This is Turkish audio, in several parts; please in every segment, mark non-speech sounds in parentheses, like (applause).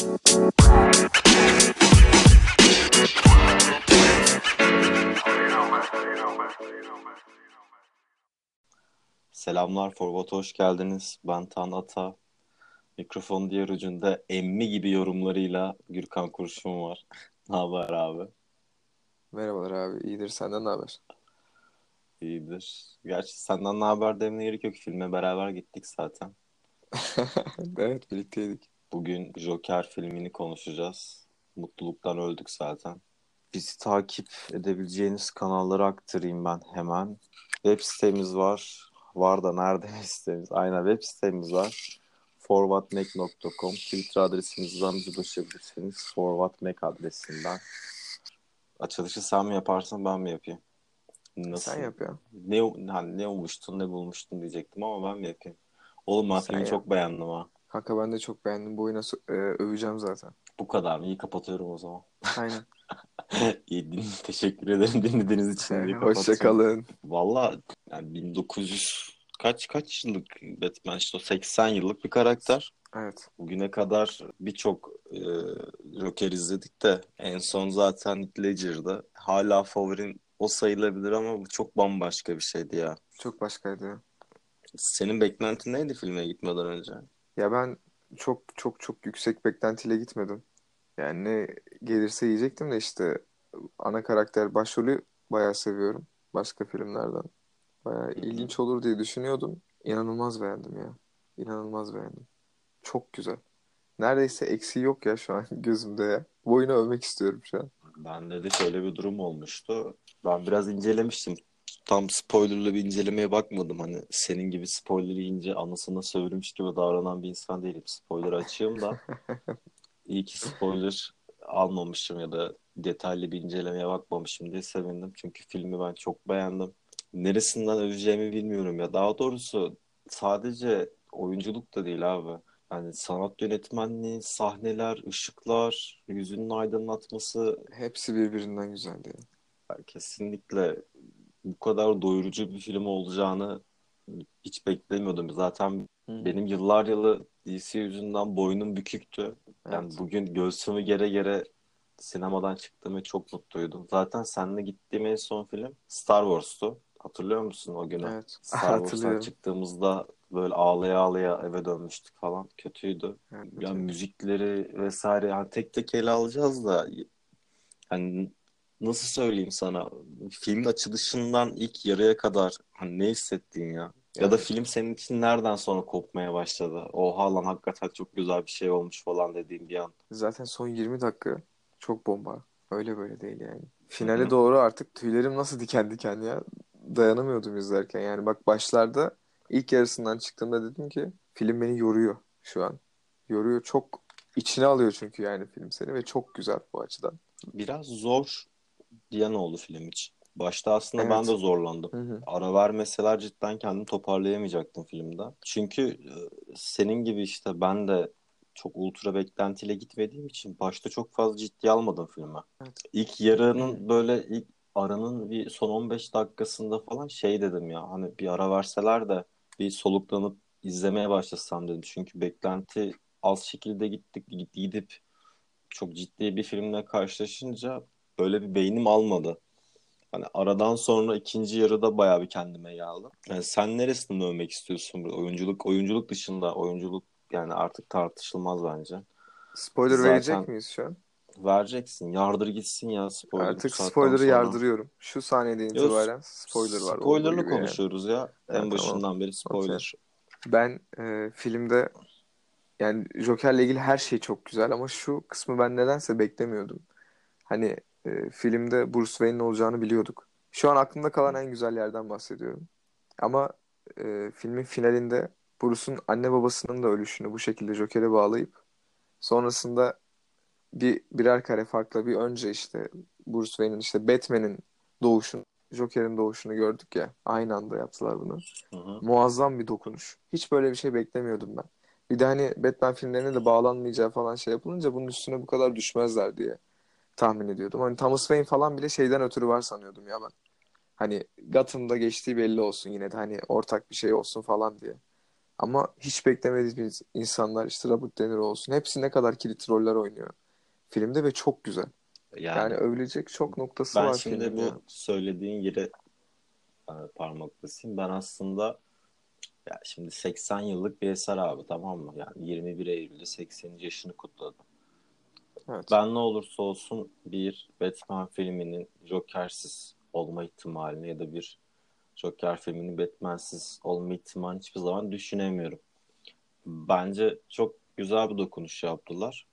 Selamlar Forvat'a hoş geldiniz. Ben Tan Ata. Mikrofon diğer ucunda emmi gibi yorumlarıyla Gürkan Kurşun var. (laughs) ne haber abi? Merhabalar abi. İyidir. Senden ne haber? İyidir. Gerçi senden ne haber demeye gerek yok. Filme beraber gittik zaten. (laughs) evet birlikteydik. Bugün Joker filmini konuşacağız. Mutluluktan öldük zaten. Bizi takip edebileceğiniz kanalları aktarayım ben hemen. Web sitemiz var. Var da nerede web (laughs) sitemiz? Aynen web sitemiz var. forwardmac.com Twitter adresimizden bizi ulaşabilirsiniz. forwardmac adresinden. Açılışı sen mi yaparsın ben mi yapayım? Nasıl? Sen yap ya. Ne, hani ne umuştun ne bulmuştun diyecektim ama ben mi yapayım? Oğlum ben filmi çok beğendim ha. Kanka ben de çok beğendim. Bu oyuna e, öveceğim zaten. Bu kadar mı? İyi kapatıyorum o zaman. Aynen. (laughs) İyi din teşekkür ederim dinlediğiniz için. Ee, Hoşçakalın. Valla yani 1900 kaç kaç yıllık Batman işte o 80 yıllık bir karakter. Evet. Bugüne kadar birçok e, Joker izledik de en son zaten Heath Ledger'da. Hala favorim o sayılabilir ama bu çok bambaşka bir şeydi ya. Çok başkaydı. Senin beklentin neydi filme gitmeden önce? Ya ben çok çok çok yüksek beklentiyle gitmedim. Yani ne gelirse yiyecektim de işte ana karakter başrolü bayağı seviyorum başka filmlerden. Bayağı ilginç olur diye düşünüyordum. İnanılmaz beğendim ya. İnanılmaz beğendim. Çok güzel. Neredeyse eksiği yok ya şu an (laughs) gözümde ya. Bu oyunu övmek istiyorum şu an. Bende de şöyle bir durum olmuştu. Ben biraz incelemiştim. Tam spoilerlı bir incelemeye bakmadım. Hani senin gibi spoiler yiyince anasına sövülmüş gibi davranan bir insan değilim. Spoiler açayım da. (laughs) İyi ki spoiler almamışım ya da detaylı bir incelemeye bakmamışım diye sevindim. Çünkü filmi ben çok beğendim. Neresinden öveceğimi bilmiyorum ya. Daha doğrusu sadece oyunculuk da değil abi. Yani sanat yönetmenliği, sahneler, ışıklar, yüzünün aydınlatması. Hepsi birbirinden güzeldi. Yani kesinlikle bu kadar doyurucu bir film olacağını hiç beklemiyordum. Zaten Hı. benim yıllar yılı DC yüzünden boynum büküktü. Yani evet. bugün göğsümü gere gere sinemadan çıktığımı çok mutluydum. Zaten seninle gittiğim en son film Star Wars'tu. Hatırlıyor musun o günü? Evet. Star Wars'a çıktığımızda böyle ağlaya ağlaya eve dönmüştük falan. Kötüydü. Evet, yani müzikleri vesaire yani tek tek ele alacağız da hani nasıl söyleyeyim sana filmin açılışından ilk yarıya kadar hani ne hissettin ya? Ya evet. da film senin için nereden sonra kopmaya başladı? Oha lan hakikaten çok güzel bir şey olmuş falan dediğim bir an. Zaten son 20 dakika çok bomba. Öyle böyle değil yani. Finale Hı-hı. doğru artık tüylerim nasıl diken diken ya. Dayanamıyordum izlerken. Yani bak başlarda ilk yarısından çıktığımda dedim ki film beni yoruyor şu an. Yoruyor. Çok içine alıyor çünkü yani film seni ve çok güzel bu açıdan. Biraz zor diyen oldu film için. Başta aslında evet. ben de zorlandım. Hı hı. Ara vermeseler cidden kendimi toparlayamayacaktım filmde. Çünkü e, senin gibi işte ben de çok ultra beklentiyle gitmediğim için başta çok fazla ciddi almadım filme. Evet. İlk yarının hı. böyle ilk aranın bir son 15 dakikasında falan şey dedim ya hani bir ara verseler de bir soluklanıp izlemeye başlasam dedim. Çünkü beklenti az şekilde gittik gidip çok ciddi bir filmle karşılaşınca böyle bir beynim almadı. Hani aradan sonra ikinci yarıda bayağı bir kendime geldim. Yani sen neresini övmek istiyorsun? Oyunculuk oyunculuk dışında oyunculuk yani artık tartışılmaz bence. Spoiler Zaten verecek miyiz şu an? Vereceksin. Yardır gitsin ya spoiler. Artık spoiler'ı sonra. yardırıyorum. Şu saniyeden itibaren spoiler var. Spoiler'lı konuşuyoruz yani. ya. En evet, başından tamam. beri spoiler. Okay. Ben e, filmde yani Joker'le ilgili her şey çok güzel ama şu kısmı ben nedense beklemiyordum. Hani e, filmde Bruce Wayne'in olacağını biliyorduk. Şu an aklımda kalan en güzel yerden bahsediyorum. Ama e, filmin finalinde Bruce'un anne babasının da ölüşünü bu şekilde Joker'e bağlayıp sonrasında bir birer kare farkla bir önce işte Bruce Wayne'in işte Batman'in doğuşunu Joker'in doğuşunu gördük ya. Aynı anda yaptılar bunu. Hı hı. Muazzam bir dokunuş. Hiç böyle bir şey beklemiyordum ben. Bir de hani Batman filmlerine de bağlanmayacağı falan şey yapılınca bunun üstüne bu kadar düşmezler diye tahmin ediyordum. Hani Thomas Wayne falan bile şeyden ötürü var sanıyordum ya ben. Hani Gotham'da geçtiği belli olsun yine de hani ortak bir şey olsun falan diye. Ama hiç beklemediğimiz insanlar işte Robert De Niro olsun. Hepsi ne kadar kilit roller oynuyor filmde ve çok güzel. Yani, yani övülecek çok noktası ben var şimdi filmin bu ya. söylediğin yere e, parmak basayım. Ben aslında ya şimdi 80 yıllık bir eser abi tamam mı? Yani 21 Eylül'de 80. yaşını kutladı. Evet. Ben ne olursa olsun bir Batman filminin Joker'siz olma ihtimalini ya da bir Joker filminin Batman'siz olma ihtimalini hiçbir zaman düşünemiyorum. Bence çok güzel bir dokunuş yaptılar.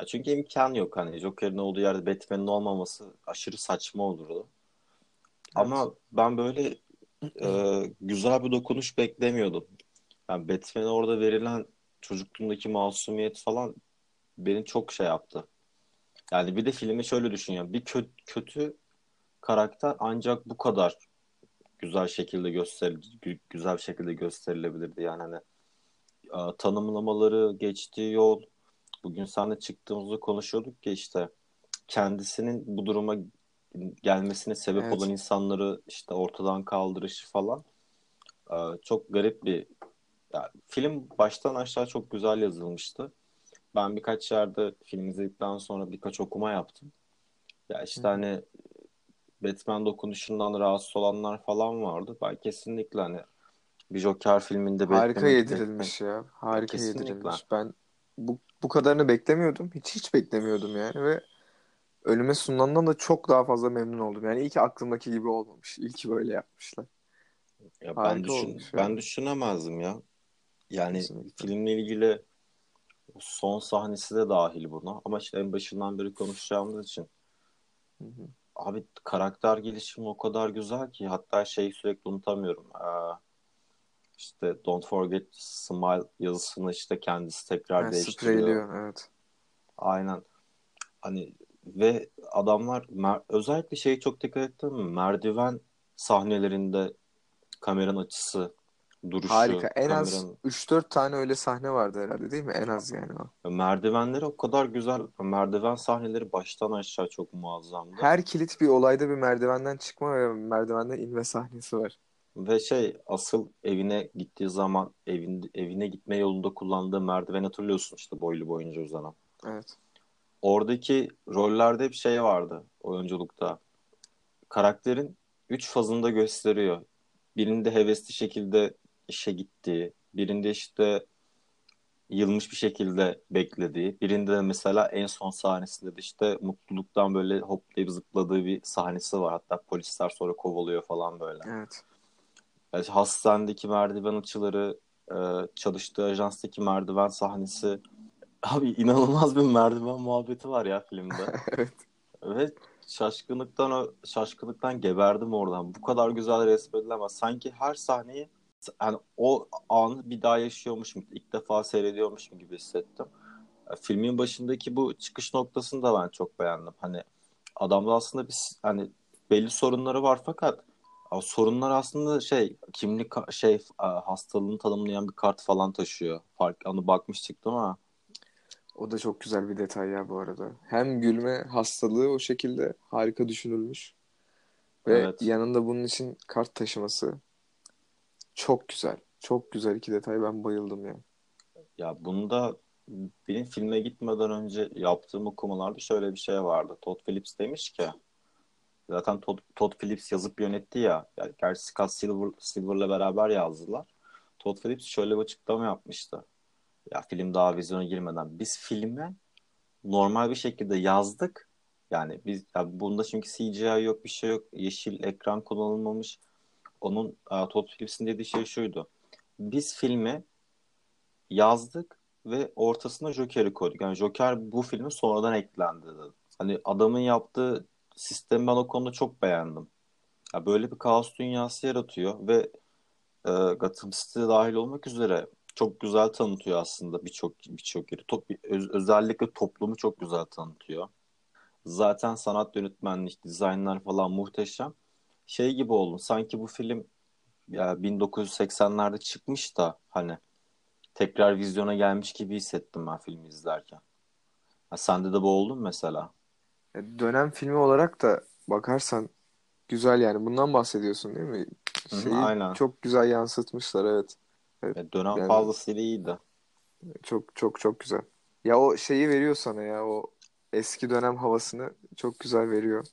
Ya çünkü imkan yok hani Joker'in olduğu yerde Batman'in olmaması aşırı saçma olurdu. Evet. Ama ben böyle e, güzel bir dokunuş beklemiyordum. Yani Batman'e orada verilen çocukluğundaki masumiyet falan beni çok şey yaptı. Yani bir de filmi şöyle düşünüyorum. Bir kötü, kötü karakter ancak bu kadar güzel şekilde göster güzel bir şekilde gösterilebilirdi. Yani hani tanımlamaları, geçtiği yol bugün seninle çıktığımızda konuşuyorduk ki işte kendisinin bu duruma gelmesine sebep evet. olan insanları işte ortadan kaldırışı falan çok garip bir yani film baştan aşağı çok güzel yazılmıştı. Ben birkaç yerde film izledikten sonra birkaç okuma yaptım. Ya işte Hı. hani Batman dokunuşundan rahatsız olanlar falan vardı. Ben kesinlikle hani bir Joker filminde Harika yedirilmiş ya. Harika kesinlikle. yedirilmiş. Ben bu, bu kadarını beklemiyordum. Hiç hiç beklemiyordum yani ve önüme sunulandan da çok daha fazla memnun oldum. Yani iyi ki aklımdaki gibi olmamış. İyi ki böyle yapmışlar. Ya ben düşün ben yani. düşünemezdim ya. Yani Kesinlikle. filmle ilgili son sahnesi de dahil buna. Ama işte en başından beri konuşacağımız için. Hı hı. Abi karakter gelişimi o kadar güzel ki hatta şey sürekli unutamıyorum. Ee, işte Don't Forget Smile yazısını işte kendisi tekrar yani değiştiriyor. Spreyliyor, evet. Aynen. Hani ve adamlar özellikle şeyi çok dikkat ettim mi? Merdiven sahnelerinde kameranın açısı duruşu. Harika. En kameranın... az 3-4 tane öyle sahne vardı herhalde değil mi? En az yani o. Merdivenleri o kadar güzel. Merdiven sahneleri baştan aşağı çok muazzamdı. Her kilit bir olayda bir merdivenden çıkma ve merdivenden inme sahnesi var. Ve şey asıl evine gittiği zaman evin, evine gitme yolunda kullandığı merdiven hatırlıyorsun işte boylu boyunca uzanan. Evet. Oradaki rollerde hep şey vardı oyunculukta. Karakterin üç fazında gösteriyor. Birinde hevesli şekilde işe gittiği, birinde işte yılmış bir şekilde beklediği, birinde de mesela en son sahnesinde de işte mutluluktan böyle hoplayıp zıpladığı bir sahnesi var. Hatta polisler sonra kovalıyor falan böyle. Evet. Yani hastanedeki merdiven açıları, e, çalıştığı ajanstaki merdiven sahnesi. Abi inanılmaz bir merdiven muhabbeti var ya filmde. (laughs) evet. Ve şaşkınlıktan şaşkınlıktan geberdim oradan. Bu kadar güzel resmedilemez. Sanki her sahneyi yani o anı bir daha yaşıyormuşum, ilk defa seyrediyormuşum gibi hissettim. Filmin başındaki bu çıkış noktasını da ben çok beğendim. Hani adamda aslında bir hani belli sorunları var fakat sorunlar aslında şey kimlik şey hastalığını tanımlayan bir kart falan taşıyor. Fark onu bakmış çıktım ama. O da çok güzel bir detay ya bu arada. Hem gülme hastalığı o şekilde harika düşünülmüş. Ve evet. yanında bunun için kart taşıması çok güzel. Çok güzel iki detay. Ben bayıldım ya. Ya bunda benim filme gitmeden önce yaptığım okumalarda şöyle bir şey vardı. Todd Phillips demiş ki zaten Todd, Todd Phillips yazıp yönetti ya. Yani gerçi Scott Silver, Silver'la beraber yazdılar. Todd Phillips şöyle bir açıklama yapmıştı. Ya film daha vizyona girmeden biz filme normal bir şekilde yazdık. Yani biz ya bunda çünkü CGI yok bir şey yok. Yeşil ekran kullanılmamış onun uh, Todd Phillips'in dediği şey şuydu. Biz filmi yazdık ve ortasına Joker'i koyduk. Yani Joker bu filmin sonradan eklendi dedi. Hani adamın yaptığı sistemi ben o konuda çok beğendim. Ya böyle bir kaos dünyası yaratıyor ve e, Gotham City dahil olmak üzere çok güzel tanıtıyor aslında birçok birçok yeri. Top, öz, özellikle toplumu çok güzel tanıtıyor. Zaten sanat yönetmenlik, dizaynlar falan muhteşem şey gibi oldu. Sanki bu film ya 1980'lerde çıkmış da hani tekrar vizyona gelmiş gibi hissettim ben filmi izlerken. Ha, sende de bu oldu mu mesela? E, dönem filmi olarak da bakarsan güzel yani. Bundan bahsediyorsun değil mi? Şeyi Hı, aynen. çok güzel yansıtmışlar evet. Evet, dönem yani, fazlasıyla iyiydi. Çok çok çok güzel. Ya o şeyi veriyor sana ya o eski dönem havasını çok güzel veriyor.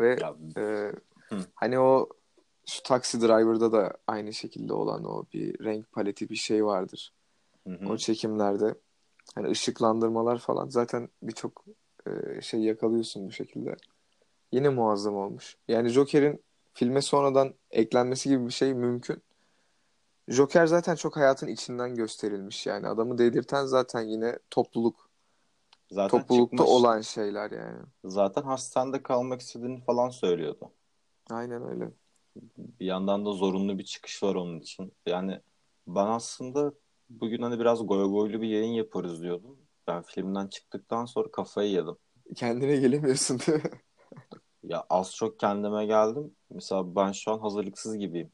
Ve ya, e, hani o şu Taxi Driver'da da aynı şekilde olan o bir renk paleti bir şey vardır. Hı hı. O çekimlerde hani ışıklandırmalar falan zaten birçok e, şey yakalıyorsun bu şekilde. Yine muazzam olmuş. Yani Joker'in filme sonradan eklenmesi gibi bir şey mümkün. Joker zaten çok hayatın içinden gösterilmiş yani. Adamı dedirten zaten yine topluluk. Zaten Toplulukta çıkmış. olan şeyler yani. Zaten hastanede kalmak istediğini falan söylüyordu. Aynen öyle. Bir yandan da zorunlu bir çıkış var onun için. Yani ben aslında bugün hani biraz goy goylu bir yayın yaparız diyordum. Ben filmden çıktıktan sonra kafayı yedim. Kendine gelemiyorsun değil mi? (laughs) ya az çok kendime geldim. Mesela ben şu an hazırlıksız gibiyim.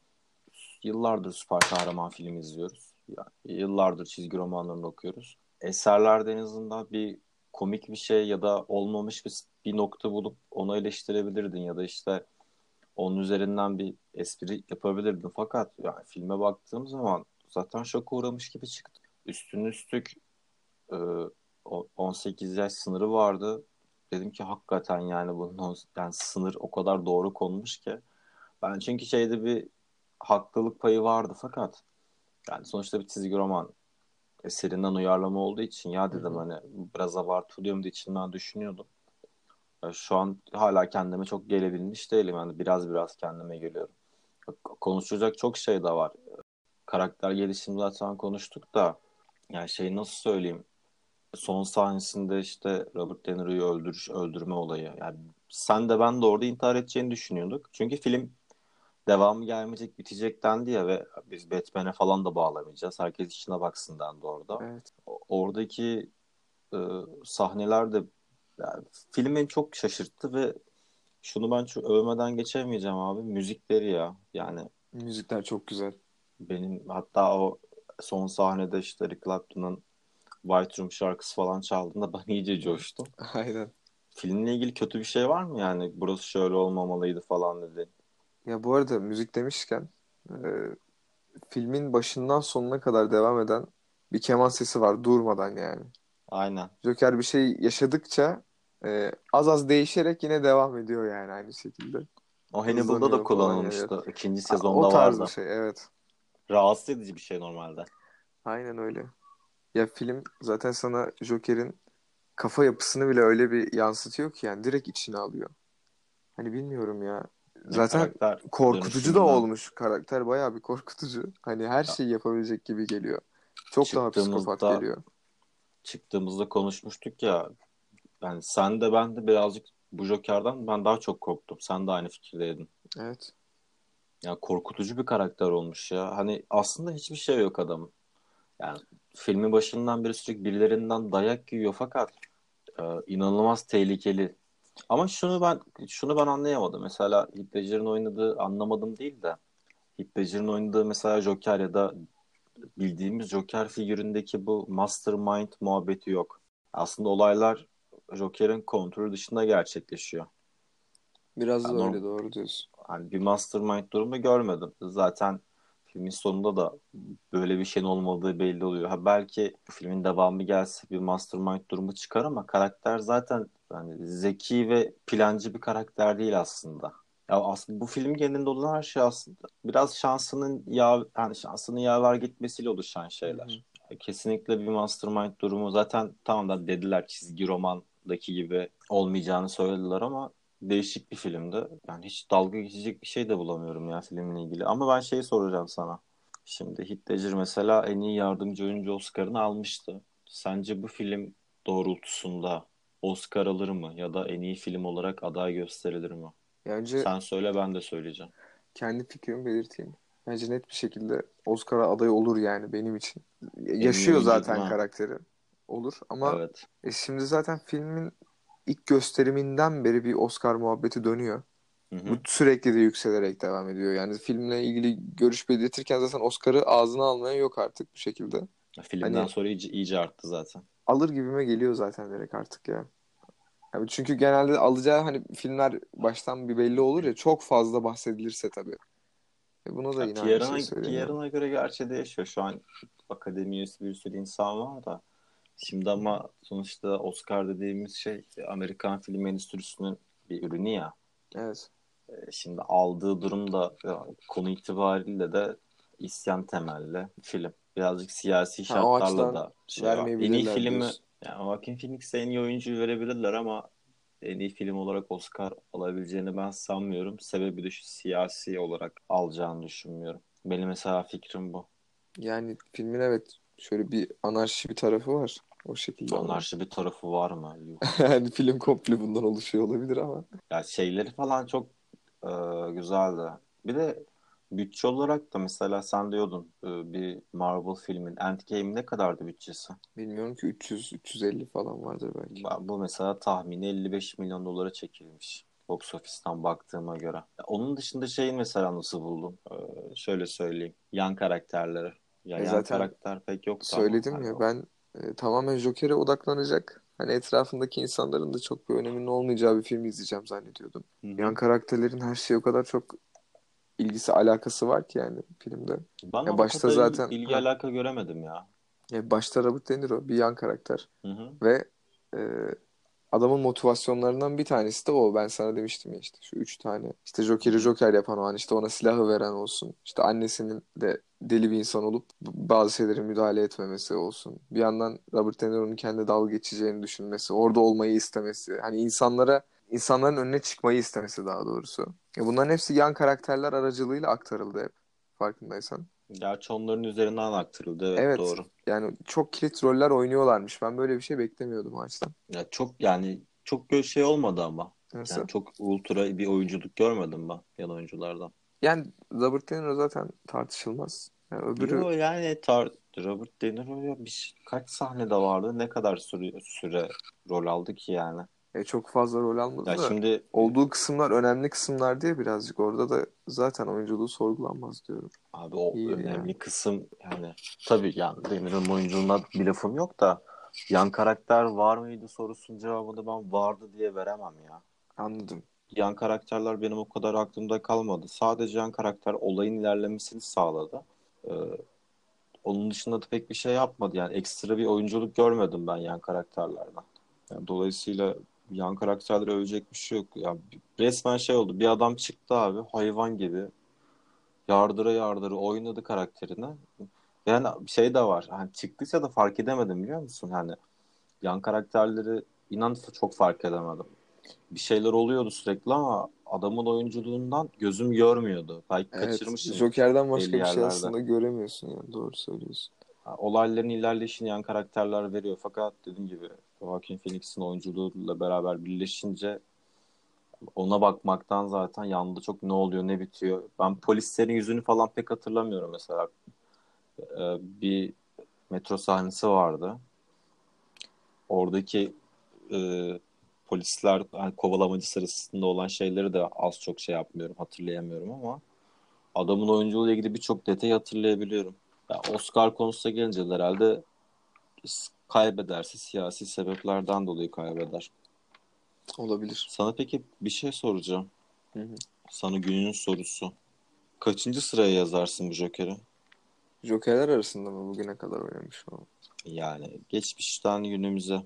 Yıllardır süper kahraman film izliyoruz. Yani yıllardır çizgi romanlarını okuyoruz. Eserlerde en azından bir komik bir şey ya da olmamış bir, bir nokta bulup onu eleştirebilirdin ya da işte onun üzerinden bir espri yapabilirdin. Fakat yani filme baktığım zaman zaten şoka uğramış gibi çıktı. Üstün üstlük e, 18 yaş sınırı vardı. Dedim ki hakikaten yani bunun yani sınır o kadar doğru konmuş ki. Ben çünkü şeyde bir haklılık payı vardı fakat yani sonuçta bir çizgi roman eserinden uyarlama olduğu için ya dedim Hı-hı. hani biraz abartılıyor mu diye içimden düşünüyordum. Şu an hala kendime çok gelebilmiş değilim. Yani biraz biraz kendime geliyorum. Konuşacak çok şey de var. Karakter gelişimi zaten konuştuk da yani şey nasıl söyleyeyim son sahnesinde işte Robert De Niro'yu öldür, öldürme olayı. Yani sen de ben de orada intihar edeceğini düşünüyorduk. Çünkü film devamı gelmeyecek, bitecek dendi ya ve biz Batman'e falan da bağlamayacağız. Herkes işine baksın dendi orada. Evet. Oradaki e, sahneler de yani, film beni çok şaşırttı ve şunu ben çok övmeden geçemeyeceğim abi. Müzikleri ya. Yani müzikler çok güzel. Benim hatta o son sahnede işte Eric Clapton'ın White Room şarkısı falan çaldığında (laughs) ben iyice coştum. (laughs) Aynen. Filmle ilgili kötü bir şey var mı yani? Burası şöyle olmamalıydı falan dedi. Ya bu arada müzik demişken e, filmin başından sonuna kadar devam eden bir keman sesi var durmadan yani. Aynen. Joker bir şey yaşadıkça e, az az değişerek yine devam ediyor yani aynı şekilde. O Hannibal'da da kullanılmıştı. Yani. İkinci sezonda vardı. O tarz vardı. bir şey evet. Rahatsız edici bir şey normalde. Aynen öyle. Ya film zaten sana Joker'in kafa yapısını bile öyle bir yansıtıyor ki yani direkt içine alıyor. Hani bilmiyorum ya. Zaten korkutucu da olmuş karakter bayağı bir korkutucu. Hani her şeyi yapabilecek gibi geliyor. Çok daha psikopat geliyor. Çıktığımızda konuşmuştuk ya. Yani sen de ben de birazcık bu Joker'dan ben daha çok korktum. Sen de aynı fikirdeydin. Evet. Ya korkutucu bir karakter olmuş ya. Hani aslında hiçbir şey yok adamın. Yani filmin başından beri sürekli birilerinden dayak yiyor fakat e, inanılmaz tehlikeli. Ama şunu ben şunu ben anlayamadım. Mesela Heath Ledger'ın oynadığı anlamadım değil de Heath Ledger'ın oynadığı mesela Joker ya da bildiğimiz Joker figüründeki bu mastermind muhabbeti yok. Aslında olaylar Joker'in kontrolü dışında gerçekleşiyor. Biraz yani da öyle doğru diyorsun. Hani bir mastermind durumu görmedim. Zaten filmin sonunda da böyle bir şeyin olmadığı belli oluyor. Ha belki filmin devamı gelse bir mastermind durumu çıkar ama karakter zaten yani zeki ve plancı bir karakter değil aslında. Ya aslında bu film genelinde olan her şey aslında biraz şansının ya yani şansının yaver gitmesiyle oluşan şeyler. Hı hı. Kesinlikle bir mastermind durumu zaten tamam da dediler çizgi romandaki gibi olmayacağını söylediler ama değişik bir filmdi. Yani hiç dalga geçecek bir şey de bulamıyorum ya filmle ilgili. Ama ben şeyi soracağım sana. Şimdi Heath Ledger mesela en iyi yardımcı oyuncu Oscar'ını almıştı. Sence bu film doğrultusunda Oscar alır mı? Ya da en iyi film olarak aday gösterilir mi? Bence Sen söyle ben de söyleyeceğim. Kendi fikrimi belirteyim. Bence net bir şekilde Oscar'a aday olur yani benim için. Yaşıyor zaten karakteri. Olur ama evet. e şimdi zaten filmin ilk gösteriminden beri bir Oscar muhabbeti dönüyor. Hı hı. Bu sürekli de yükselerek devam ediyor. Yani filmle ilgili görüş belirtirken zaten Oscar'ı ağzına almayan yok artık bu şekilde. Filmden hani, sonra iyice, iyice arttı zaten. Alır gibime geliyor zaten direkt artık ya. Yani çünkü genelde alacağı hani filmler baştan bir belli olur ya çok fazla bahsedilirse tabii. E buna da yine Kieran'a, aynı şey. Kieran'a göre gerçi değişiyor. Şu an akademi üyesi bir sürü insan var da. Şimdi ama sonuçta Oscar dediğimiz şey Amerikan film endüstrisinin bir ürünü ya. Evet. E, Şimdi aldığı durum da ya, konu itibariyle de isyan temelli film. Birazcık siyasi Ha, şartlarla açıdan da şey var. En iyi filmi diyorsun. yani Joaquin Phoenix'e en iyi oyuncuyu verebilirler ama en iyi film olarak Oscar alabileceğini ben sanmıyorum. Sebebi de şu siyasi olarak alacağını düşünmüyorum. Benim mesela fikrim bu. Yani filmin evet şöyle bir anarşi bir tarafı var. O şekilde. Anarşi bir tarafı var mı? Yok. (laughs) Yani film komple bundan oluşuyor olabilir ama. Ya şeyleri falan çok e, güzeldi. Bir de bütçe olarak da mesela sen diyordun e, bir Marvel filmin Endgame ne kadardı bütçesi? Bilmiyorum ki 300-350 falan vardır belki. Ben- Bu mesela tahmini 55 milyon dolara çekilmiş. Box office'ten baktığıma göre. Ya Onun dışında şeyi mesela nasıl buldum? Ee, şöyle söyleyeyim. Yan karakterleri. Ya E yan zaten karakter pek ama Söyledim hani ya o- ben e, tamamen Joker'e odaklanacak. Hani etrafındaki insanların da çok bir öneminin olmayacağı bir film izleyeceğim zannediyordum. Hı hı. Yan karakterlerin her şeye o kadar çok ilgisi alakası var ki yani filmde. Ben Ya başta zaten- ilgi Ha. alaka göremedim ya. Ya başta Robert De Niro bir yan karakter Hı hı. ve e, adamın motivasyonlarından bir tanesi de o. Ben sana demiştim ya işte şu üç tane. İşte Joker'i Joker yapan o an işte ona silahı veren olsun. İşte annesinin de deli bir insan olup bazı şeylere müdahale etmemesi olsun. Bir yandan Robert De Niro'nun kendi dalga geçeceğini düşünmesi, orada olmayı istemesi. Hani insanlara insanların önüne çıkmayı istemesi daha doğrusu. Ya bunların hepsi yan karakterler aracılığıyla aktarıldı hep. Farkındaysan. Gerçi onların üzerinden aktarıldı. Evet, Evet. doğru. Yani çok kilit roller oynuyorlarmış. Ben böyle bir şey beklemiyordum o açıdan. Ya çok yani çok şey olmadı ama. Nasıl? Yani çok ultra bir oyunculuk görmedim ben yan oyunculardan. Yani Robert De Niro zaten tartışılmaz. Yani öbürü Yo, yani tar Robert De Niro ya bir, kaç sahnede vardı? Ne kadar süre, süre rol aldı ki yani? E, çok fazla rol almadı Ya da şimdi olduğu kısımlar önemli kısımlar diye birazcık orada da zaten oyunculuğu sorgulanmaz diyorum. abi o İyi önemli yani. kısım yani tabii yani De Niro'nun oyunculuğuna bir lafım yok da yan karakter var mıydı sorusunun cevabını ben vardı diye veremem ya. Anladım. Yan karakterler benim o kadar aklımda kalmadı. Sadece yan karakter olayın ilerlemesini sağladı. Ee, onun dışında da pek bir şey yapmadı. Yani ekstra bir oyunculuk görmedim ben yan karakterlerden. Yani dolayısıyla yan karakterleri övecek bir şey yok. Yani resmen şey oldu. Bir adam çıktı abi hayvan gibi. Yardıra yardıra oynadı karakterini. Yani şey de var. Hani çıktıysa da fark edemedim biliyor musun? Hani yan karakterleri inan çok fark edemedim. Bir şeyler oluyordu sürekli ama adamın oyunculuğundan gözüm görmüyordu. Belki Evet. kaçırmışım. Joker'den başka bir şey yerlerde. aslında göremiyorsun yani. Doğru söylüyorsun. Olayların ilerleyişini yan karakterler veriyor. Fakat dediğim gibi Joaquin Phoenix'in oyunculuğuyla beraber birleşince ona bakmaktan zaten yanında çok ne oluyor ne bitiyor. Ben polislerin yüzünü falan pek hatırlamıyorum mesela. Ee, bir metro sahnesi vardı. Oradaki e, polisler hani kovalamacı sırasında olan şeyleri de az çok şey yapmıyorum, hatırlayamıyorum ama adamın oyunculuğuyla ilgili birçok detayı hatırlayabiliyorum. Ya Oscar konusuna gelince de herhalde kaybederse siyasi sebeplerden dolayı kaybeder. Olabilir. Sana peki bir şey soracağım. Hı hı. Sana günün sorusu. Kaçıncı sıraya yazarsın bu Joker'i? Joker'ler arasında mı bugüne kadar oynamış o? Yani geçmişten günümüze.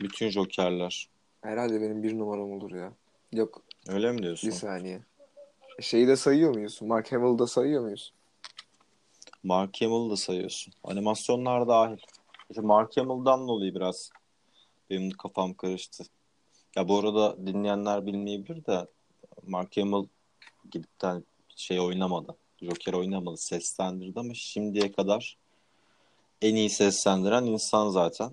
Bütün Joker'ler. Herhalde benim bir numaram olur ya. Yok Öyle mi diyorsun? bir saniye. Şeyi de sayıyor muyuz? Mark Hamill'ı da sayıyor muyuz? Mark Hamill'ı da sayıyorsun. Animasyonlar dahil. İşte Mark Hamill'dan dolayı biraz benim kafam karıştı. Ya bu arada dinleyenler bilmeyebilir de Mark Hamill gidip de şey oynamadı. Joker oynamadı. Seslendirdi ama şimdiye kadar en iyi seslendiren insan zaten.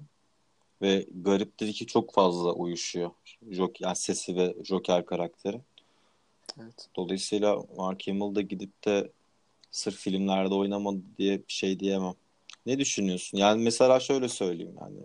Ve gariptir ki çok fazla uyuşuyor. Joker, yani sesi ve Joker karakteri. Evet. Dolayısıyla Mark Hamill da gidip de sırf filmlerde oynamadı diye bir şey diyemem. Ne düşünüyorsun? Yani mesela şöyle söyleyeyim yani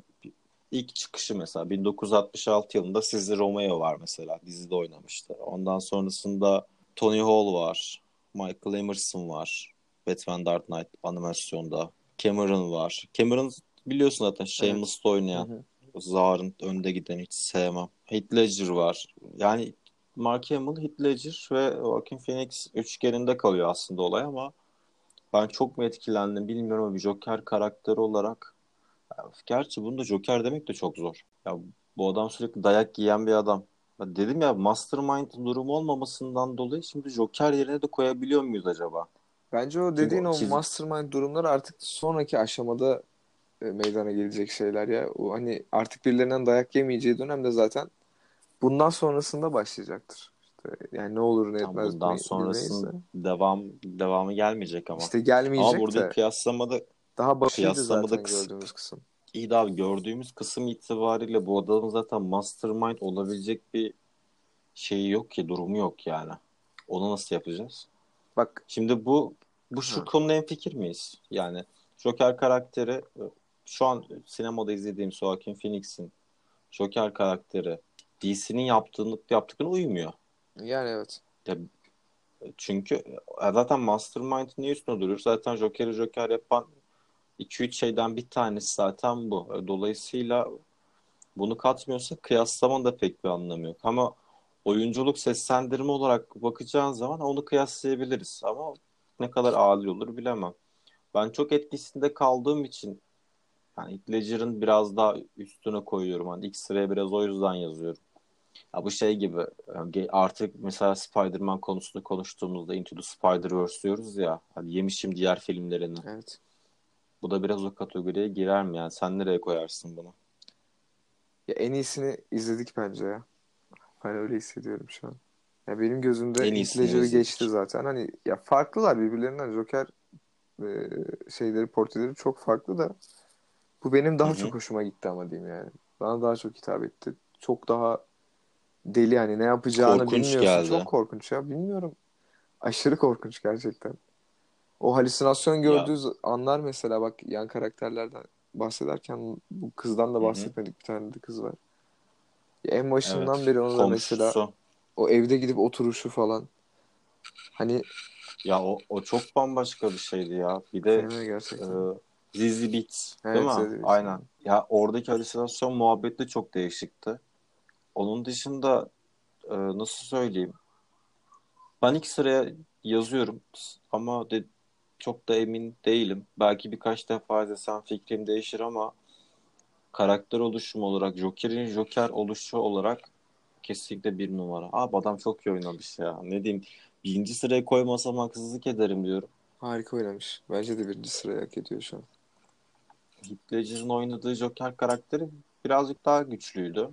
ilk çıkışı mesela 1966 yılında Sizli Romeo var mesela dizide oynamıştı. Ondan sonrasında Tony Hall var. Michael Emerson var. Batman Dark Knight animasyonda. Cameron var. Cameron biliyorsun zaten Shameless'ta oynayan. Hı hı. Zar'ın önde giden hiç sevmem. Heath Ledger var. Yani Mark Hamill, Heath Ledger ve Joaquin Phoenix üçgeninde kalıyor aslında olay ama ben çok mu etkilendim bilmiyorum ama bir Joker karakteri olarak gerçi bunu da Joker demek de çok zor. Ya bu adam sürekli dayak yiyen bir adam. Ya dedim ya Mastermind durumu olmamasından dolayı şimdi Joker yerine de koyabiliyor muyuz acaba? Bence o dediğin o, o. Mastermind durumları artık sonraki aşamada e, meydana gelecek şeyler ya. O hani artık birilerinden dayak yemeyeceği dönemde zaten bundan sonrasında başlayacaktır. Yani ne olur ne etmez. Bundan sonrasında devam devamı gelmeyecek ama. İşte gelmeyecek ama burada de. kıyaslamada daha başıydı zaten kıs... gördüğümüz kısım. İyi abi gördüğümüz kısım itibariyle bu adamın zaten mastermind olabilecek bir şeyi yok ki, durumu yok yani. Onu nasıl yapacağız? Bak şimdi bu bu şu konuda en fikir miyiz? Yani Joker karakteri şu an sinemada izlediğim Joaquin Phoenix'in Joker karakteri DC'nin yaptığını yaptıklarına uymuyor. Yani evet. Ya, çünkü e, zaten Mastermind niye üstüne duruyor? Zaten Joker'i Joker yapan 2-3 şeyden bir tanesi zaten bu. E, dolayısıyla bunu katmıyorsa kıyaslamanın da pek bir anlamı yok. Ama oyunculuk seslendirme olarak bakacağın zaman onu kıyaslayabiliriz. Ama ne kadar adil olur bilemem. Ben çok etkisinde kaldığım için yani Ledger'ın biraz daha üstüne koyuyorum. Hani ilk sıraya biraz o yüzden yazıyorum. Ya bu şey gibi artık mesela Spider-Man konusunda konuştuğumuzda Into the Spider-Verse diyoruz ya. Hani yemişim diğer filmlerini. Evet. Bu da biraz o kategoriye girer mi yani? Sen nereye koyarsın bunu? Ya en iyisini izledik bence ya. Ben öyle hissediyorum şu an. Ya benim gözümde en Ledger'ı geçti zaten. Hani ya farklılar birbirlerinden. Joker e, şeyleri, portreleri çok farklı da bu benim daha Hı-hı. çok hoşuma gitti ama diyeyim yani. Bana daha çok hitap etti. Çok daha deli yani ne yapacağını korkunç bilmiyorsun. Geldi. Çok korkunç ya. Bilmiyorum. Aşırı korkunç gerçekten. O halüsinasyon gördüğü ya. anlar mesela bak yan karakterlerden bahsederken bu kızdan da bahsetmedik. Hı-hı. Bir tane de kız var. Ya en başından evet, beri onu da mesela o evde gidip oturuşu falan. Hani ya o, o çok bambaşka bir şeydi ya. Bir de. E, Zizi Beats evet, değil mi? Zizi Aynen. Ya oradaki halüsinasyon muhabbet de çok değişikti. Onun dışında e, nasıl söyleyeyim? Ben ilk sıraya yazıyorum ama de, çok da emin değilim. Belki birkaç defa izlesem fikrim değişir ama karakter oluşumu olarak Joker'in Joker oluşu olarak kesinlikle bir numara. Abi adam çok iyi oynamış ya. Ne diyeyim birinci sıraya koymasam haksızlık ederim diyorum. Harika oynamış. Bence de birinci sıraya hak ediyor şu an. Heath Ledger'ın oynadığı Joker karakteri birazcık daha güçlüydü.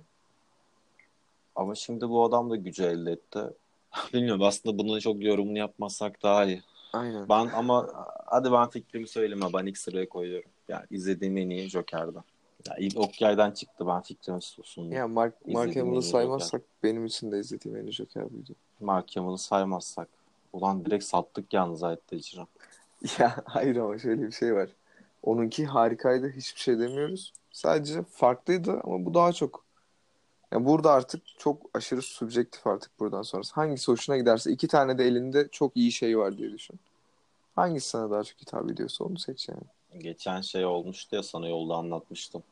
Ama şimdi bu adam da gücü elde etti. (laughs) Bilmiyorum aslında bunun çok yorumunu yapmasak daha iyi. Aynen. Ben ama hadi ben fikrimi söyleme. Ben ilk sıraya koyuyorum. Yani izlediğim en iyi Joker'da. Ya ilk Okyay'dan çıktı ben fikrimi sundum. Ya Mark, Mark Hamill'ı saymazsak Joker. benim için de izlediğim en iyi Joker buydu. Mark Hamill'ı saymazsak. Ulan direkt sattık yalnız Ledger'ı. (laughs) Ya hayır ama şöyle bir şey var. Onunki harikaydı. Hiçbir şey demiyoruz. Sadece farklıydı ama bu daha çok. Yani burada artık çok aşırı subjektif artık buradan sonrası. Hangisi hoşuna giderse iki tane de elinde çok iyi şey var diye düşün. Hangisi sana daha çok hitap ediyorsa onu seç yani. Geçen şey olmuştu ya sana yolda anlatmıştım.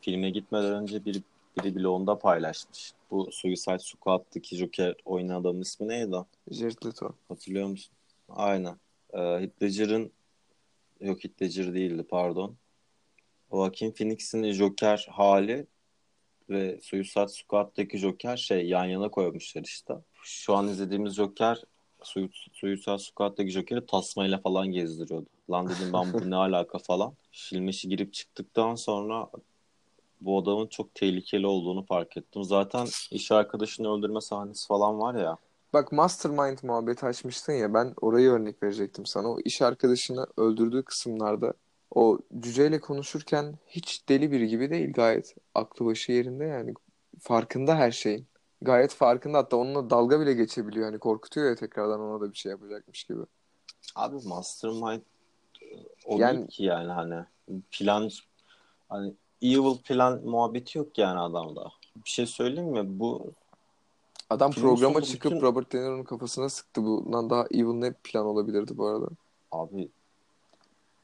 Filme gitmeden önce bir, biri blogunda paylaşmış. Bu Suicide Squad'daki Joker oynayan adamın ismi neydi? Jared Leto. Hatırlıyor musun? Aynen. Ee, Heath Ledger'ın yok Heath Ledger değildi pardon. Joaquin Phoenix'in Joker hali ve Suicide Squad'daki Joker şey yan yana koymuşlar işte. Şu an izlediğimiz Joker Suicide Squad'daki Joker'i tasmayla falan gezdiriyordu. Lan dedim ben bu ne (laughs) alaka falan. Filme girip çıktıktan sonra bu adamın çok tehlikeli olduğunu fark ettim. Zaten iş arkadaşını öldürme sahnesi falan var ya. Bak Mastermind muhabbeti açmıştın ya ben orayı örnek verecektim sana. O iş arkadaşını öldürdüğü kısımlarda o cüceyle konuşurken hiç deli biri gibi değil gayet aklı başı yerinde yani farkında her şeyin. Gayet farkında hatta onunla dalga bile geçebiliyor yani korkutuyor ya tekrardan ona da bir şey yapacakmış gibi. Abi Mastermind o yani, ki yani hani plan hani evil plan muhabbeti yok yani adamda. Bir şey söyleyeyim mi? Bu Adam programa çıkıp bütün... Robert De Niro'nun kafasına sıktı. Bundan daha evil ne plan olabilirdi bu arada? Abi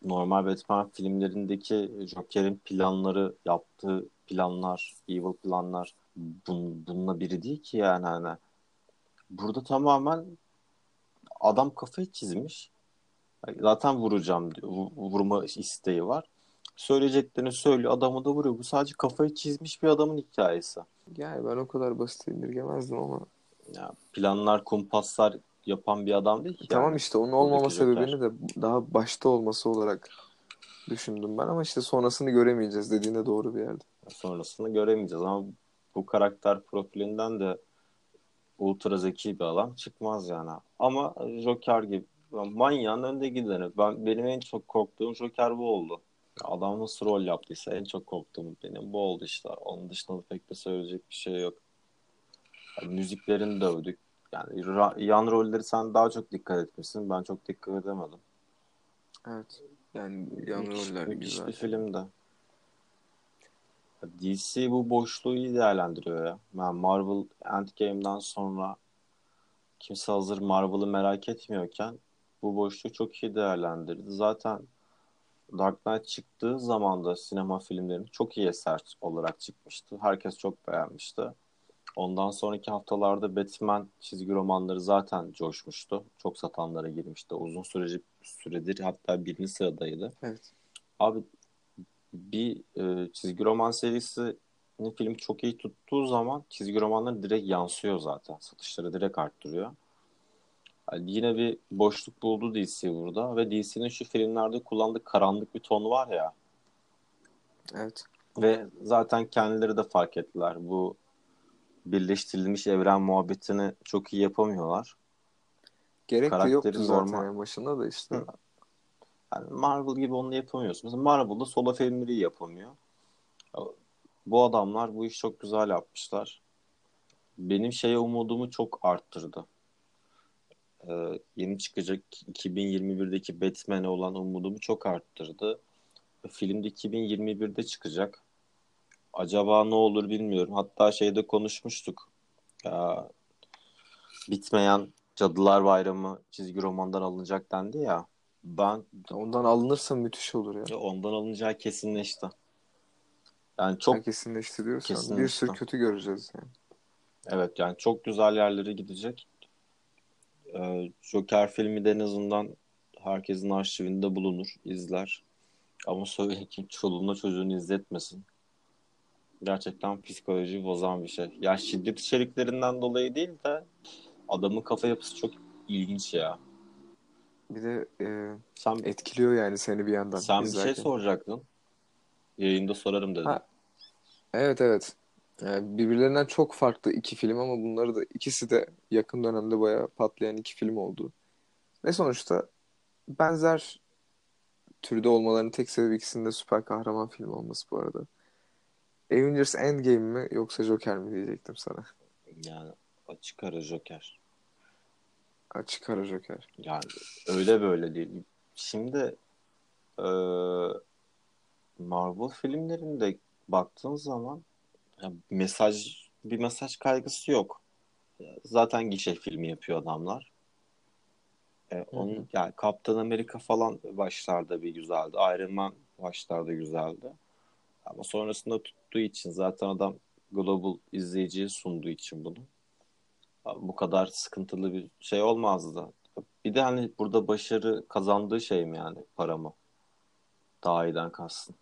normal Batman filmlerindeki Joker'in planları, yaptığı planlar, evil planlar bun, bununla biri değil ki yani hani. Burada tamamen adam kafayı çizmiş. Zaten vuracağım diyor. Vurma isteği var. Söyleyeceklerini söylüyor. Adamı da vuruyor. Bu sadece kafayı çizmiş bir adamın hikayesi. Yani ben o kadar basit indirgemezdim ama. Ya planlar, kumpaslar yapan bir adam değil ki. Tamam yani. işte onun olmama sebebini de daha başta olması olarak düşündüm ben ama işte sonrasını göremeyeceğiz dediğine doğru bir yerde. Sonrasını göremeyeceğiz ama bu karakter profilinden de ultra zeki bir adam çıkmaz yani. Ama Joker gibi manyağın önde gideni. Ben, benim en çok korktuğum Joker bu oldu. Adam nasıl rol yaptıysa en çok korktuğum benim bu oldu işte. Onun dışında pek de söyleyecek bir şey yok. Yani müziklerini dövdük. Yani yan rolleri sen daha çok dikkat etmişsin. Ben çok dikkat edemedim. Evet. Yani yan müthiş, roller müthiş güzel. bir filmde. DC bu boşluğu iyi değerlendiriyor ya. Yani Marvel Endgame'den sonra kimse hazır Marvel'ı merak etmiyorken bu boşluğu çok iyi değerlendirdi. Zaten Dark Knight çıktığı zaman da sinema filmlerinin çok iyi eser olarak çıkmıştı. Herkes çok beğenmişti. Ondan sonraki haftalarda Batman çizgi romanları zaten coşmuştu. Çok satanlara girmişti. Uzun süreci süredir hatta birinci sıradaydı. Evet. Abi bir e, çizgi roman serisi film çok iyi tuttuğu zaman çizgi romanlar direkt yansıyor zaten. Satışları direkt arttırıyor. Yani yine bir boşluk buldu DC burada ve DC'nin şu filmlerde kullandığı karanlık bir ton var ya. Evet. Ve zaten kendileri de fark ettiler. Bu birleştirilmiş evren muhabbetini çok iyi yapamıyorlar. Gerek de yoktu zaten normal. en başında da işte. Yani Marvel gibi onu yapamıyorsun. Mesela Marvel'da solo filmleri yapamıyor. Bu adamlar bu işi çok güzel yapmışlar. Benim şeye umudumu çok arttırdı. Ee, yeni çıkacak 2021'deki Batman'e olan umudumu çok arttırdı. Filmde 2021'de çıkacak. Acaba ne olur bilmiyorum. Hatta şeyde konuşmuştuk. Ya, bitmeyen Cadılar Bayramı çizgi romandan alınacak dendi ya. Ben ondan alınırsa müthiş olur ya. ya ondan alınacağı kesinleşti. Yani çok kesinleşti diyorsan kesinleşti. bir sürü kötü göreceğiz yani. Evet yani çok güzel yerlere gidecek. Ee, Joker filmi de en azından herkesin arşivinde bulunur, izler. Ama söyle kim çoluğuna çocuğunu izletmesin. Gerçekten psikoloji bozan bir şey. Ya şiddet içeriklerinden dolayı değil de adamın kafa yapısı çok ilginç ya. Bir de e, sen etkiliyor yani seni bir yandan. Sen izlerken. bir şey soracaktın. Yayında sorarım dedin. Ha. Evet evet. Yani birbirlerinden çok farklı iki film ama bunları da ikisi de yakın dönemde bayağı patlayan iki film oldu. Ve sonuçta benzer türde olmalarının tek sebebi ikisinde süper kahraman film olması bu arada. Avengers Endgame mi yoksa Joker mi diyecektim sana. Yani açık ara Joker. Açık ara Joker. Yani öyle böyle değil. Şimdi e, Marvel filmlerinde baktığın zaman ya mesaj bir mesaj kaygısı yok. Zaten gişe filmi yapıyor adamlar. E, onun yani Kaptan Amerika falan başlarda bir güzeldi. Iron Man başlarda güzeldi. Ama sonrasında tuttuğu için zaten adam global izleyiciye sunduğu için bunu bu kadar sıkıntılı bir şey olmazdı. Bir de hani burada başarı kazandığı şey mi yani para mı? Daha iyiden kalsın.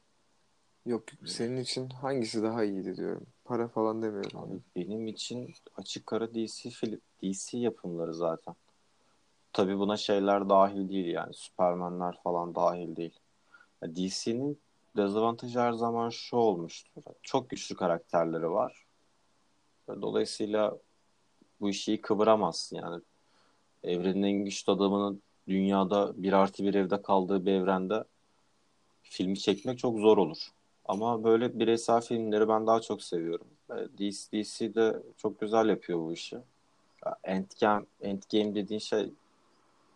Yok senin için hangisi daha iyiydi diyorum. Para falan demiyorum. Abi, benim için açık kara DC film DC yapımları zaten. Tabii buna şeyler dahil değil yani. Superman'ler falan dahil değil. DC'nin dezavantajı her zaman şu olmuştur. Çok güçlü karakterleri var. Dolayısıyla bu işi kıvıramazsın yani. Evrenin en güçlü adamının dünyada bir artı bir evde kaldığı bir evrende filmi çekmek çok zor olur. Ama böyle bireysel filmleri ben daha çok seviyorum. DC, DC de çok güzel yapıyor bu işi. Endgame, Endgame dediğin şey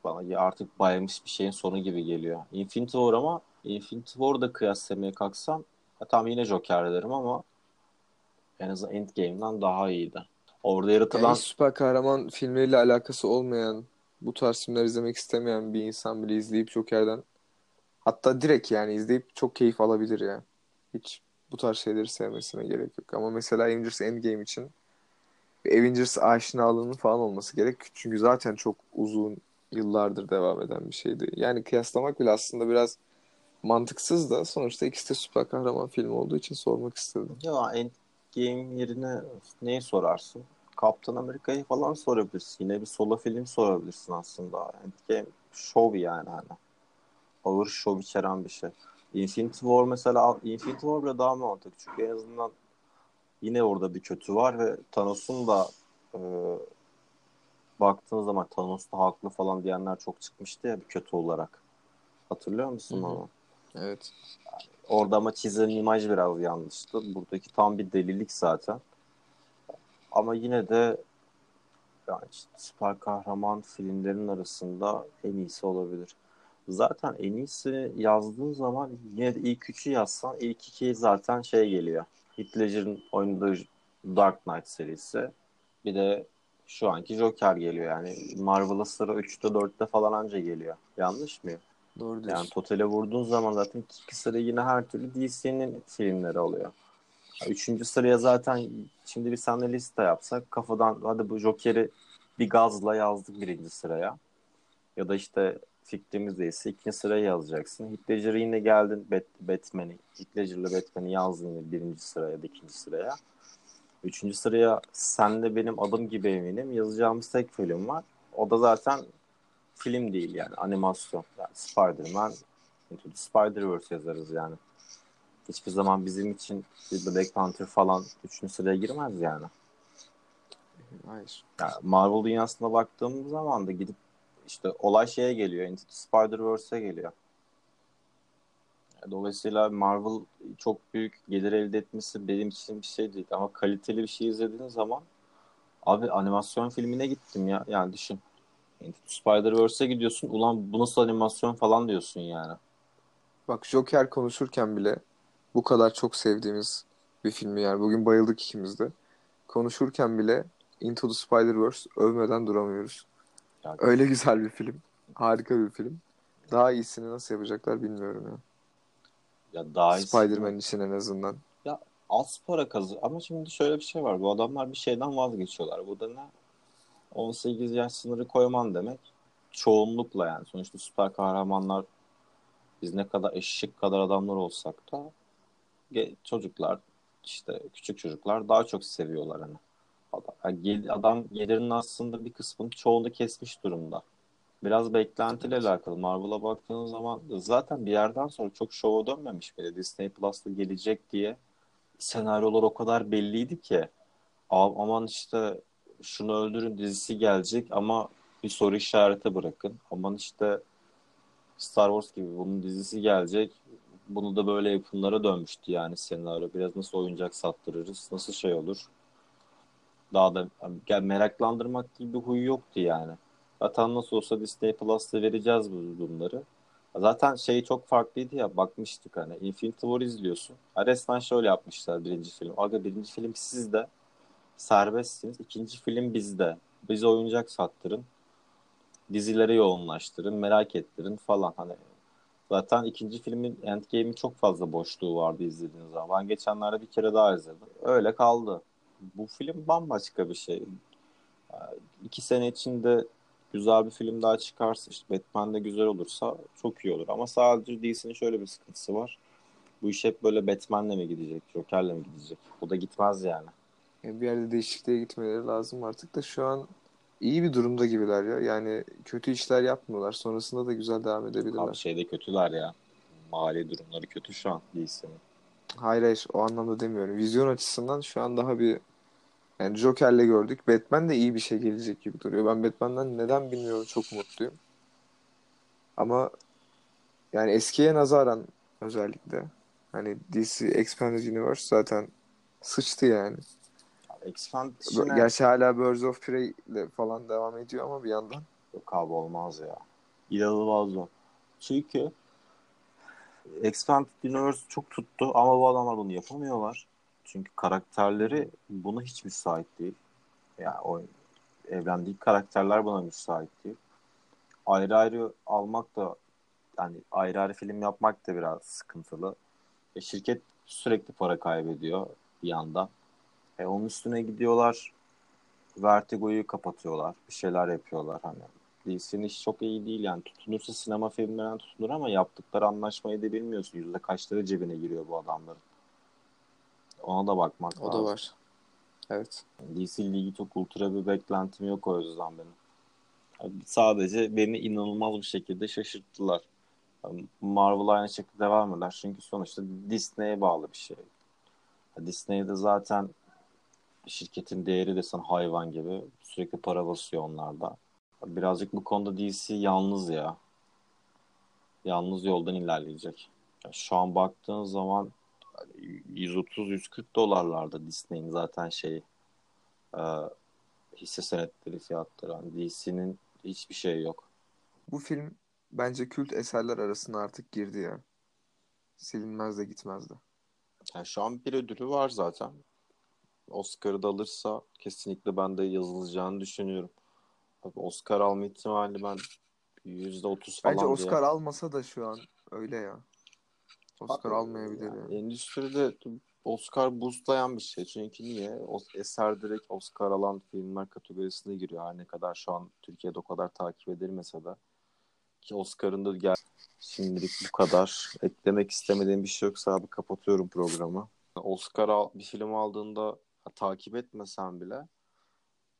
bana artık bayılmış bir şeyin sonu gibi geliyor. Infinity War ama Infinity War'da kıyaslamaya kalksam tam yine Joker derim ama en azından Endgame'den daha iyiydi. Orada yaratılan... Yani süper kahraman filmleriyle alakası olmayan, bu tarz filmler izlemek istemeyen bir insan bile izleyip Joker'den Hatta direkt yani izleyip çok keyif alabilir ya. Hiç bu tarz şeyleri sevmesine gerek yok. Ama mesela Avengers Endgame için Avengers aşinalığının falan olması gerek. Çünkü zaten çok uzun yıllardır devam eden bir şeydi. Yani kıyaslamak bile aslında biraz mantıksız da sonuçta ikisi de süper kahraman filmi olduğu için sormak istedim. Ya Endgame yerine neyi sorarsın? Kaptan Amerika'yı falan sorabilirsin. Yine bir solo film sorabilirsin aslında. Endgame şov yani hani. Ağır şov içeren bir şey. Infinity War mesela Infinity War bile daha mantıklı. Çünkü en azından yine orada bir kötü var ve Thanos'un da e, baktığın zaman Thanos da haklı falan diyenler çok çıkmıştı ya bir kötü olarak. Hatırlıyor musun onu? Evet. orada ama çizilen imaj biraz yanlıştı. Buradaki tam bir delilik zaten. Ama yine de yani işte süper kahraman filmlerin arasında en iyisi olabilir. Zaten en iyisi yazdığın zaman yine de ilk üçü yazsan ilk iki zaten şey geliyor. Heath Ledger'ın oynadığı Dark Knight serisi. Bir de şu anki Joker geliyor yani. Marvel'a sıra 3'te 4'te falan anca geliyor. Yanlış mıyım? Doğru diyorsun. Yani totale vurduğun zaman zaten iki sıra yine her türlü DC'nin filmleri oluyor. Üçüncü sıraya zaten şimdi bir senle liste yapsak kafadan hadi bu Joker'i bir gazla yazdık birinci sıraya. Ya da işte fikrimiz değilse ikinci sıraya yazacaksın. Heath Ledger'ı yine geldin Bat Batman'i. Heath Ledger'la Batman'i yazdın yine birinci sıraya ya da ikinci sıraya. Üçüncü sıraya sen de benim adım gibi eminim yazacağımız tek film var. O da zaten film değil yani animasyon. Yani Spider-Man Into the Spider-Verse yazarız yani. Hiçbir zaman bizim için bir Black Panther falan üçüncü sıraya girmez yani. Hayır. Yani Marvel dünyasına baktığımız zaman da gidip işte olay şeye geliyor. Into the Spider-Verse'e geliyor. Dolayısıyla Marvel çok büyük gelir elde etmesi benim için bir şey değil. Ama kaliteli bir şey izlediğin zaman abi animasyon filmine gittim ya. Yani düşün. Into Spider-Verse'e gidiyorsun. Ulan bu nasıl animasyon falan diyorsun yani. Bak Joker konuşurken bile bu kadar çok sevdiğimiz bir filmi yani. Bugün bayıldık ikimiz de. Konuşurken bile Into the Spider-Verse övmeden duramıyoruz. Yani. Öyle güzel bir film. Harika bir film. Daha iyisini nasıl yapacaklar bilmiyorum ya. Ya daha Spider-Man için en azından. Ya az para kazı ama şimdi şöyle bir şey var. Bu adamlar bir şeyden vazgeçiyorlar. Bu da ne? 18 yaş sınırı koyman demek. Çoğunlukla yani. Sonuçta süper kahramanlar biz ne kadar eşek kadar adamlar olsak da çocuklar işte küçük çocuklar daha çok seviyorlar hani. Adam, adam gelirinin aslında bir kısmını çoğunu kesmiş durumda. Biraz beklentiyle alakalı. Marvel'a baktığınız zaman zaten bir yerden sonra çok şova dönmemiş bile. Disney Plus'ta gelecek diye senaryolar o kadar belliydi ki aman işte şunu öldürün dizisi gelecek ama bir soru işareti bırakın. Aman işte Star Wars gibi bunun dizisi gelecek. Bunu da böyle yapımlara dönmüştü yani senaryo. Biraz nasıl oyuncak sattırırız, nasıl şey olur. Daha da yani meraklandırmak gibi bir huy yoktu yani. Zaten nasıl olsa Disney Plus'ta vereceğiz bunları. Zaten şey çok farklıydı ya bakmıştık hani Infinity War izliyorsun. Ha, resmen şöyle yapmışlar birinci film. Aga birinci film sizde serbestsiniz. İkinci film bizde. Bize oyuncak sattırın. Dizilere yoğunlaştırın. Merak ettirin falan. Hani zaten ikinci filmin Endgame'in çok fazla boşluğu vardı izlediğiniz zaman. Ben geçenlerde bir kere daha izledim. Öyle kaldı. Bu film bambaşka bir şey. İki sene içinde güzel bir film daha çıkarsa işte Batman de güzel olursa çok iyi olur. Ama sadece DC'nin şöyle bir sıkıntısı var. Bu iş hep böyle Batman'le mi gidecek, Joker'le mi gidecek? Bu da gitmez yani. Bir yerde değişikliğe gitmeleri lazım artık da şu an iyi bir durumda gibiler ya. Yani kötü işler yapmıyorlar. Sonrasında da güzel devam edebilirler. Abi şeyde kötüler ya. Mali durumları kötü şu an DC'nin. Hayır hayır o anlamda demiyorum. Vizyon açısından şu an daha bir yani Joker'le gördük. Batman de iyi bir şey gelecek gibi duruyor. Ben Batman'den neden bilmiyorum çok mutluyum. Ama yani eskiye nazaran özellikle hani DC Expanded Universe zaten sıçtı yani. İşine... Gerçi hala Birds of Prey ile falan devam ediyor ama bir yandan. Yok abi olmaz ya. İnanılmaz o. Çünkü Expanded Universe çok tuttu ama bu adamlar bunu yapamıyorlar. Çünkü karakterleri buna hiç müsait değil. Yani o evrendeki karakterler buna müsait değil. Ayrı ayrı almak da hani ayrı ayrı film yapmak da biraz sıkıntılı. E, şirket sürekli para kaybediyor bir yandan. E, onun üstüne gidiyorlar. Vertigo'yu kapatıyorlar. Bir şeyler yapıyorlar hani. DC'nin işi çok iyi değil yani. Tutunursa sinema filmlerinden tutunur ama yaptıkları anlaşmayı da bilmiyorsun. Yüzde kaçları cebine giriyor bu adamların. Ona da bakmak o lazım. O da var. Evet. DC Ligi çok ultra bir beklentim yok o yüzden benim. Sadece beni inanılmaz bir şekilde şaşırttılar. Marvel aynı şekilde devam eder. Çünkü sonuçta Disney'e bağlı bir şey. Disney'de zaten şirketin değeri de sana hayvan gibi. Sürekli para basıyor onlarda. Birazcık bu konuda DC yalnız ya. Yalnız yoldan ilerleyecek. şu an baktığın zaman 130-140 dolarlarda Disney'in zaten şey e, hisse senetleri fiyatları. Yani DC'nin hiçbir şey yok. Bu film bence kült eserler arasına artık girdi ya. Silinmez de gitmez de. Yani şu an bir ödülü var zaten. Oscar'ı da alırsa kesinlikle ben de yazılacağını düşünüyorum. Abi Oscar alma ihtimali ben %30 falan Bence Oscar diye. almasa da şu an öyle ya. Oscar Abi, almayabilir yani. yani. Endüstride Oscar boostlayan bir şey. Çünkü niye? O eser direkt Oscar alan filmler kategorisine giriyor. Her ne kadar şu an Türkiye'de o kadar takip edilmese de. Ki Oscar'ın da gel şimdilik bu kadar. Eklemek istemediğim bir şey yoksa abi kapatıyorum programı. Oscar al, bir film aldığında takip etmesen bile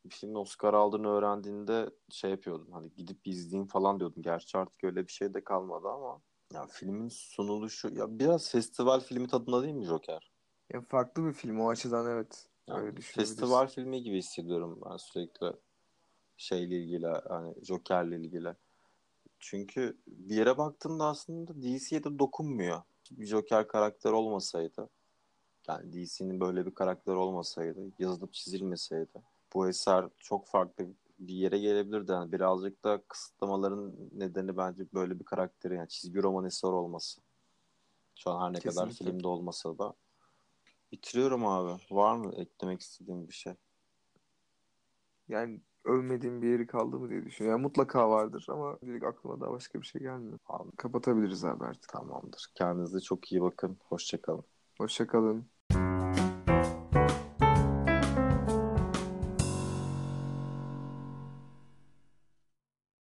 bir filmin Oscar aldığını öğrendiğinde şey yapıyordun. Hani gidip izleyeyim falan diyordun. Gerçi artık öyle bir şey de kalmadı ama ya filmin sunuluşu ya biraz festival filmi tadında değil mi Joker? Ya farklı bir film o açıdan evet. Yani öyle festival filmi gibi hissediyorum ben sürekli şeyle ilgili hani Joker'le ilgili. Çünkü bir yere baktığında aslında DC'ye de dokunmuyor. Bir Joker karakter olmasaydı yani DC'nin böyle bir karakter olmasaydı, yazılıp çizilmeseydi bu eser çok farklı bir yere gelebilirdi. Yani birazcık da kısıtlamaların nedeni bence böyle bir karakteri yani çizgi roman eser olması. Şu an her ne Kesinlikle. kadar filmde olmasa da. Bitiriyorum abi. Var mı eklemek istediğim bir şey? Yani övmediğim bir yeri kaldı mı diye düşünüyorum. Yani mutlaka vardır ama direkt aklıma daha başka bir şey gelmiyor. Abi. Kapatabiliriz abi artık. Tamamdır. Kendinize çok iyi bakın. Hoşçakalın. Hoşçakalın.